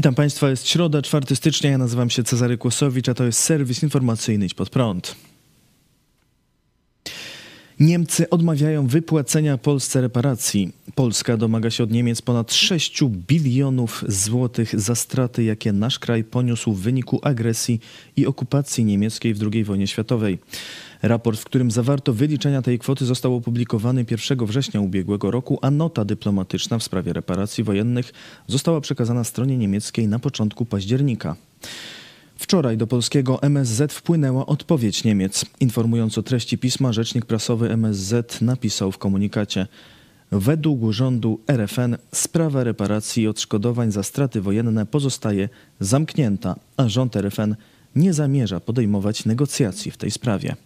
Witam Państwa, jest środa, 4 stycznia, ja nazywam się Cezary Kłosowicz, a to jest serwis informacyjny Idź Pod Prąd. Niemcy odmawiają wypłacenia Polsce reparacji. Polska domaga się od Niemiec ponad 6 bilionów złotych za straty, jakie nasz kraj poniósł w wyniku agresji i okupacji niemieckiej w II wojnie światowej. Raport, w którym zawarto wyliczenia tej kwoty, został opublikowany 1 września ubiegłego roku, a nota dyplomatyczna w sprawie reparacji wojennych została przekazana stronie niemieckiej na początku października. Wczoraj do polskiego MSZ wpłynęła odpowiedź Niemiec. Informując o treści pisma, rzecznik prasowy MSZ napisał w komunikacie: Według rządu RFN sprawa reparacji i odszkodowań za straty wojenne pozostaje zamknięta, a rząd RFN nie zamierza podejmować negocjacji w tej sprawie.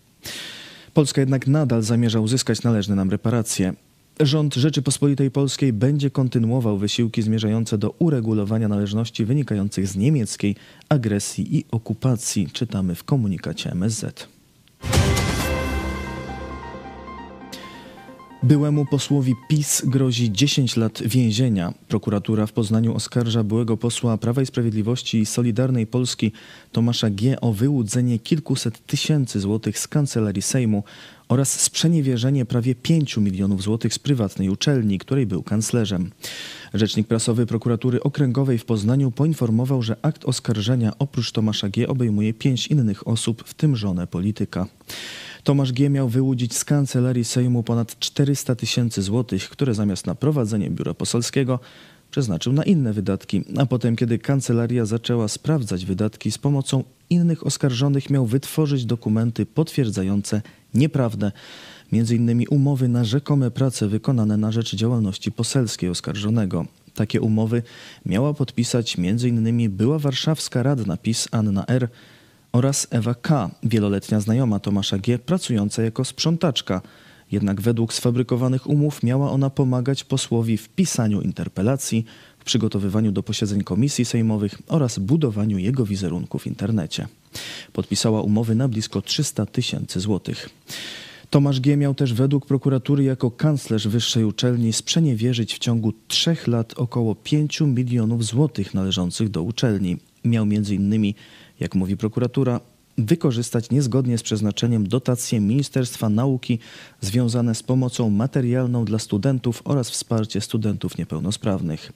Polska jednak nadal zamierza uzyskać należne nam reparacje. Rząd Rzeczypospolitej Polskiej będzie kontynuował wysiłki zmierzające do uregulowania należności wynikających z niemieckiej agresji i okupacji, czytamy w komunikacie MSZ. Byłemu posłowi PiS grozi 10 lat więzienia. Prokuratura w Poznaniu oskarża byłego posła Prawa i Sprawiedliwości i Solidarnej Polski Tomasza G. o wyłudzenie kilkuset tysięcy złotych z kancelarii Sejmu oraz sprzeniewierzenie prawie 5 milionów złotych z prywatnej uczelni, której był kanclerzem. Rzecznik prasowy prokuratury okręgowej w Poznaniu poinformował, że akt oskarżenia oprócz Tomasza G. obejmuje pięć innych osób, w tym żonę polityka. Tomasz G. miał wyłudzić z kancelarii Sejmu ponad 400 tysięcy złotych, które zamiast na prowadzenie biura poselskiego przeznaczył na inne wydatki, a potem, kiedy kancelaria zaczęła sprawdzać wydatki z pomocą innych oskarżonych, miał wytworzyć dokumenty potwierdzające nieprawdę, innymi umowy na rzekome prace wykonane na rzecz działalności poselskiej oskarżonego. Takie umowy miała podpisać m.in. była warszawska radna PiS Anna R., oraz Ewa K., wieloletnia znajoma Tomasza G., pracująca jako sprzątaczka. Jednak według sfabrykowanych umów miała ona pomagać posłowi w pisaniu interpelacji, w przygotowywaniu do posiedzeń komisji sejmowych oraz budowaniu jego wizerunku w internecie. Podpisała umowy na blisko 300 tysięcy złotych. Tomasz G. miał też według prokuratury jako kanclerz wyższej uczelni sprzeniewierzyć w ciągu trzech lat około 5 milionów złotych należących do uczelni. Miał między innymi jak mówi prokuratura, wykorzystać niezgodnie z przeznaczeniem dotacje Ministerstwa Nauki związane z pomocą materialną dla studentów oraz wsparcie studentów niepełnosprawnych.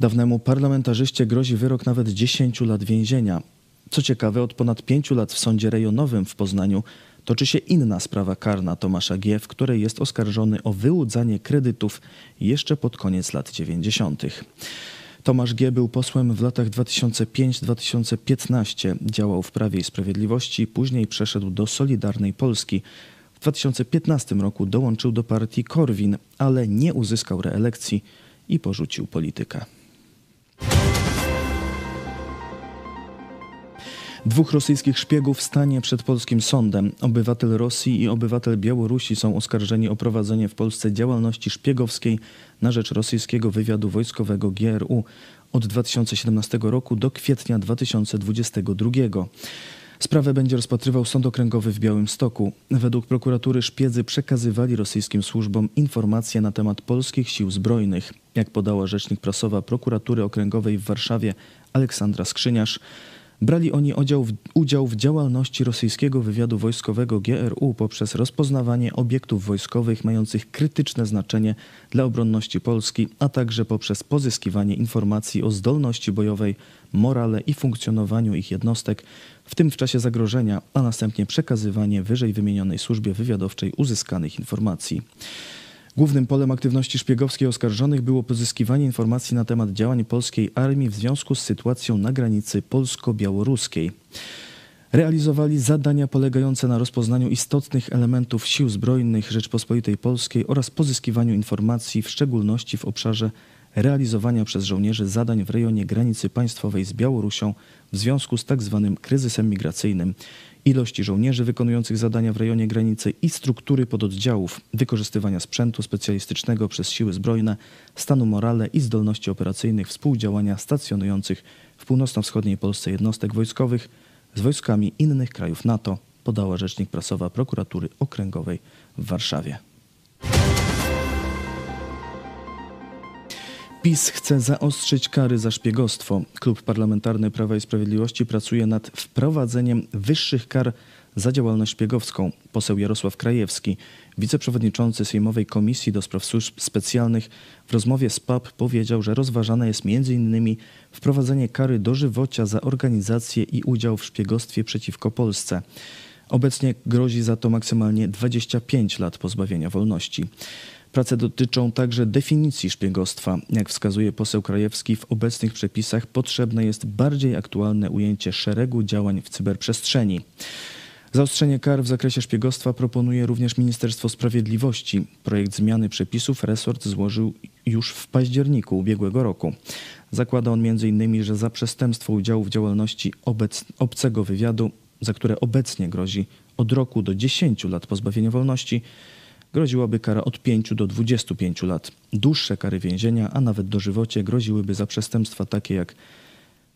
Dawnemu parlamentarzyście grozi wyrok nawet 10 lat więzienia. Co ciekawe, od ponad 5 lat w sądzie rejonowym w Poznaniu toczy się inna sprawa karna Tomasza G., w której jest oskarżony o wyłudzanie kredytów jeszcze pod koniec lat 90. Tomasz G. był posłem w latach 2005-2015. Działał w Prawie i Sprawiedliwości, później przeszedł do Solidarnej Polski. W 2015 roku dołączył do partii Korwin, ale nie uzyskał reelekcji i porzucił politykę. Dwóch rosyjskich szpiegów stanie przed polskim sądem. Obywatel Rosji i obywatel Białorusi są oskarżeni o prowadzenie w Polsce działalności szpiegowskiej na rzecz rosyjskiego wywiadu wojskowego GRU od 2017 roku do kwietnia 2022. Sprawę będzie rozpatrywał Sąd Okręgowy w Białymstoku. Według prokuratury szpiedzy przekazywali rosyjskim służbom informacje na temat polskich sił zbrojnych. Jak podała rzecznik prasowa prokuratury okręgowej w Warszawie Aleksandra Skrzyniarz, Brali oni udział w, udział w działalności rosyjskiego wywiadu wojskowego GRU poprzez rozpoznawanie obiektów wojskowych mających krytyczne znaczenie dla obronności Polski, a także poprzez pozyskiwanie informacji o zdolności bojowej, morale i funkcjonowaniu ich jednostek, w tym w czasie zagrożenia, a następnie przekazywanie wyżej wymienionej służbie wywiadowczej uzyskanych informacji. Głównym polem aktywności szpiegowskiej oskarżonych było pozyskiwanie informacji na temat działań polskiej armii w związku z sytuacją na granicy polsko-białoruskiej. Realizowali zadania polegające na rozpoznaniu istotnych elementów sił zbrojnych Rzeczpospolitej Polskiej oraz pozyskiwaniu informacji, w szczególności w obszarze realizowania przez żołnierzy zadań w rejonie granicy państwowej z Białorusią w związku z tzw. Tak kryzysem migracyjnym ilości żołnierzy wykonujących zadania w rejonie granicy i struktury pododdziałów, wykorzystywania sprzętu specjalistycznego przez siły zbrojne, stanu morale i zdolności operacyjnych współdziałania stacjonujących w północno-wschodniej Polsce jednostek wojskowych z wojskami innych krajów NATO, podała rzecznik prasowa prokuratury okręgowej w Warszawie. PiS chce zaostrzyć kary za szpiegostwo. Klub Parlamentarny Prawa i Sprawiedliwości pracuje nad wprowadzeniem wyższych kar za działalność szpiegowską. Poseł Jarosław Krajewski, wiceprzewodniczący Sejmowej Komisji do Spraw Służb Specjalnych w rozmowie z PAP powiedział, że rozważane jest m.in. wprowadzenie kary dożywocia za organizację i udział w szpiegostwie przeciwko Polsce. Obecnie grozi za to maksymalnie 25 lat pozbawienia wolności. Prace dotyczą także definicji szpiegostwa. Jak wskazuje poseł Krajewski, w obecnych przepisach potrzebne jest bardziej aktualne ujęcie szeregu działań w cyberprzestrzeni. Zaostrzenie kar w zakresie szpiegostwa proponuje również Ministerstwo Sprawiedliwości. Projekt zmiany przepisów resort złożył już w październiku ubiegłego roku. Zakłada on m.in., że za przestępstwo udziału w działalności obcego wywiadu, za które obecnie grozi od roku do 10 lat pozbawienia wolności, groziłaby kara od 5 do 25 lat. Dłuższe kary więzienia, a nawet dożywocie groziłyby za przestępstwa takie jak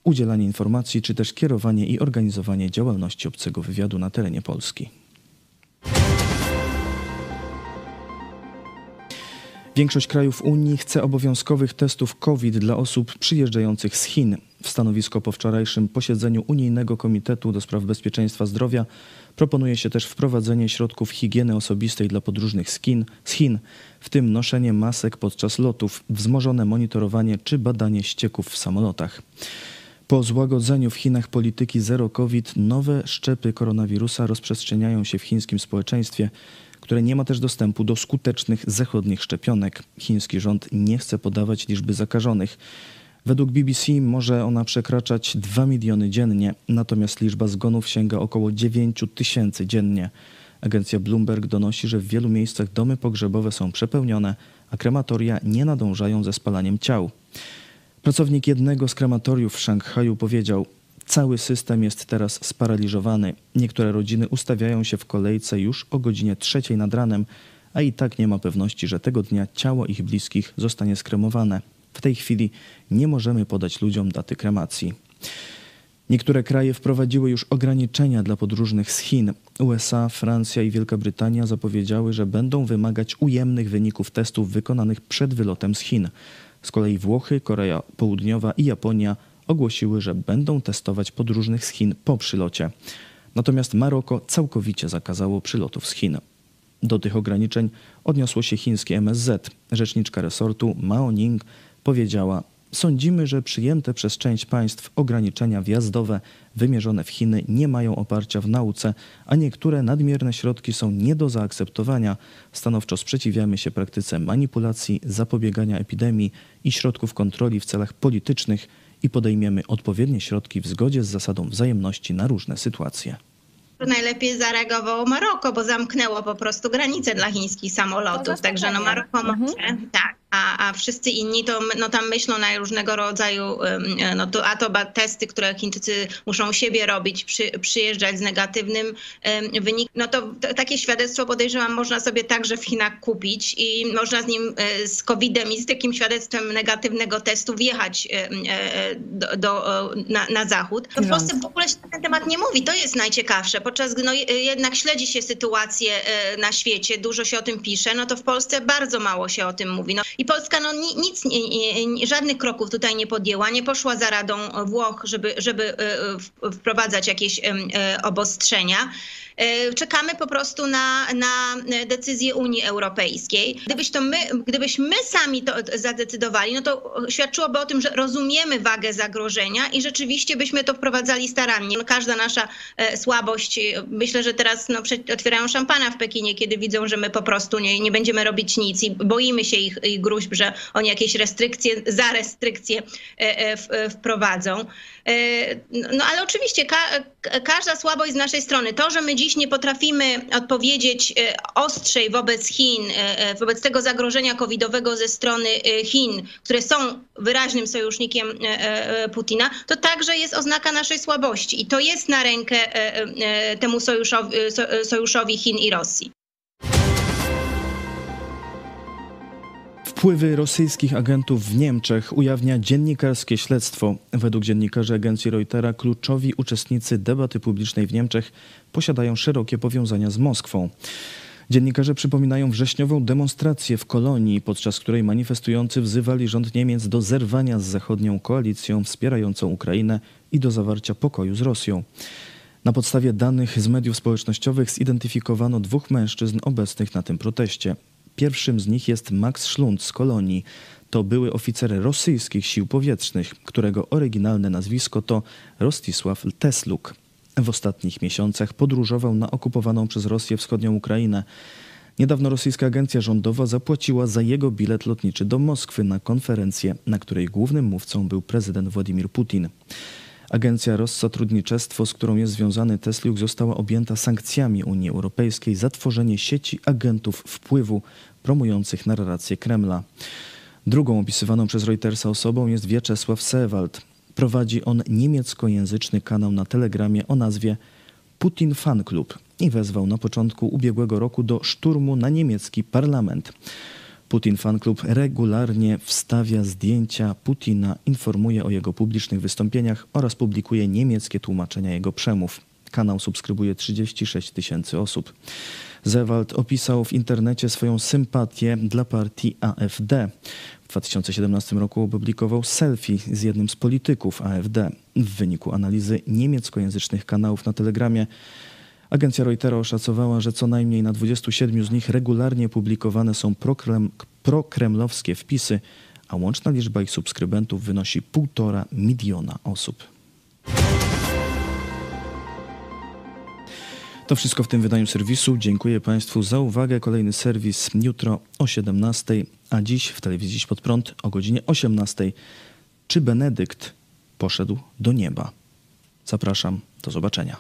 udzielanie informacji czy też kierowanie i organizowanie działalności obcego wywiadu na terenie Polski. Większość krajów Unii chce obowiązkowych testów COVID dla osób przyjeżdżających z Chin. W stanowisko po wczorajszym posiedzeniu Unijnego Komitetu do Bezpieczeństwa Zdrowia proponuje się też wprowadzenie środków higieny osobistej dla podróżnych z Chin, z Chin, w tym noszenie masek podczas lotów, wzmożone monitorowanie czy badanie ścieków w samolotach. Po złagodzeniu w Chinach polityki zero COVID nowe szczepy koronawirusa rozprzestrzeniają się w chińskim społeczeństwie, które nie ma też dostępu do skutecznych zachodnich szczepionek. Chiński rząd nie chce podawać liczby zakażonych. Według BBC może ona przekraczać 2 miliony dziennie, natomiast liczba zgonów sięga około 9 tysięcy dziennie. Agencja Bloomberg donosi, że w wielu miejscach domy pogrzebowe są przepełnione, a krematoria nie nadążają ze spalaniem ciał. Pracownik jednego z krematoriów w Szanghaju powiedział: Cały system jest teraz sparaliżowany. Niektóre rodziny ustawiają się w kolejce już o godzinie trzeciej nad ranem, a i tak nie ma pewności, że tego dnia ciało ich bliskich zostanie skremowane. W tej chwili nie możemy podać ludziom daty kremacji. Niektóre kraje wprowadziły już ograniczenia dla podróżnych z Chin. USA, Francja i Wielka Brytania zapowiedziały, że będą wymagać ujemnych wyników testów wykonanych przed wylotem z Chin. Z kolei Włochy, Korea Południowa i Japonia ogłosiły, że będą testować podróżnych z Chin po przylocie. Natomiast Maroko całkowicie zakazało przylotów z Chin. Do tych ograniczeń odniosło się chińskie MSZ. Rzeczniczka resortu Mao Ning powiedziała, Sądzimy, że przyjęte przez część państw ograniczenia wjazdowe wymierzone w Chiny nie mają oparcia w nauce, a niektóre nadmierne środki są nie do zaakceptowania. Stanowczo sprzeciwiamy się praktyce manipulacji, zapobiegania epidemii i środków kontroli w celach politycznych i podejmiemy odpowiednie środki w zgodzie z zasadą wzajemności na różne sytuacje najlepiej zareagowało Maroko, bo zamknęło po prostu granice dla chińskich samolotów. Także no Maroko mhm. może, tak a, a wszyscy inni to no, tam myślą na różnego rodzaju, no to, a to testy, które Chińczycy muszą siebie robić, przy, przyjeżdżać z negatywnym wynikiem. No to, to, takie świadectwo podejrzewam można sobie także w Chinach kupić i można z nim, e, z COVID-em i z takim świadectwem negatywnego testu wjechać e, e, do, do na, na, zachód. To w Polsce w ogóle się na ten temat nie mówi, to jest najciekawsze. Podczas gdy no, jednak śledzi się sytuację na świecie, dużo się o tym pisze, no to w Polsce bardzo mało się o tym mówi. No, Polska no, nic, żadnych kroków tutaj nie podjęła, nie poszła za radą Włoch, żeby, żeby e, wprowadzać jakieś obostrzenia. E, czekamy po prostu na, na decyzję Unii Europejskiej. Gdybyś to my, gdybyśmy sami to zadecydowali, no to świadczyłoby o tym, że rozumiemy wagę zagrożenia i rzeczywiście byśmy to wprowadzali starannie. Każda nasza e, słabość, myślę, że teraz no, otwierają szampana w Pekinie, kiedy widzą, że my po prostu nie, nie będziemy robić nic i boimy się ich, ich gruźb, że oni jakieś restrykcje, za restrykcje e, wprowadzą. No ale oczywiście ka każda słabość z naszej strony, to, że my nie potrafimy odpowiedzieć e, ostrzej wobec Chin, e, e, wobec tego zagrożenia covidowego ze strony Chin, które są wyraźnym sojusznikiem Putina, to także jest oznaka naszej słabości i to jest na rękę temu sojuszowi, sojuszowi Chin i Rosji. Wpływy rosyjskich agentów w Niemczech ujawnia dziennikarskie śledztwo. Według dziennikarzy agencji Reutera kluczowi uczestnicy debaty publicznej w Niemczech posiadają szerokie powiązania z Moskwą. Dziennikarze przypominają wrześniową demonstrację w Kolonii, podczas której manifestujący wzywali rząd Niemiec do zerwania z zachodnią koalicją wspierającą Ukrainę i do zawarcia pokoju z Rosją. Na podstawie danych z mediów społecznościowych zidentyfikowano dwóch mężczyzn obecnych na tym proteście. Pierwszym z nich jest Max Schlund z Kolonii. To były oficer rosyjskich sił powietrznych, którego oryginalne nazwisko to Rostisław Tesluk. W ostatnich miesiącach podróżował na okupowaną przez Rosję wschodnią Ukrainę. Niedawno rosyjska agencja rządowa zapłaciła za jego bilet lotniczy do Moskwy na konferencję, na której głównym mówcą był prezydent Władimir Putin. Agencja Rozsatrudniczestwo, z którą jest związany Tesliuk, została objęta sankcjami Unii Europejskiej za tworzenie sieci agentów wpływu promujących narrację Kremla. Drugą opisywaną przez Reutersa osobą jest Wieczesław Sewald. Prowadzi on niemieckojęzyczny kanał na Telegramie o nazwie Putin Fan Club i wezwał na początku ubiegłego roku do szturmu na niemiecki parlament. Putin Fan Club regularnie wstawia zdjęcia Putina, informuje o jego publicznych wystąpieniach oraz publikuje niemieckie tłumaczenia jego przemów. Kanał subskrybuje 36 tysięcy osób. Zewald opisał w internecie swoją sympatię dla partii AfD. W 2017 roku opublikował selfie z jednym z polityków AfD. W wyniku analizy niemieckojęzycznych kanałów na Telegramie Agencja Reutera oszacowała, że co najmniej na 27 z nich regularnie publikowane są prokrem, prokremlowskie wpisy, a łączna liczba ich subskrybentów wynosi 1,5 miliona osób. To wszystko w tym wydaniu serwisu. Dziękuję Państwu za uwagę. Kolejny serwis jutro o 17, a dziś w telewizji pod prąd o godzinie 18. Czy Benedykt poszedł do nieba? Zapraszam, do zobaczenia.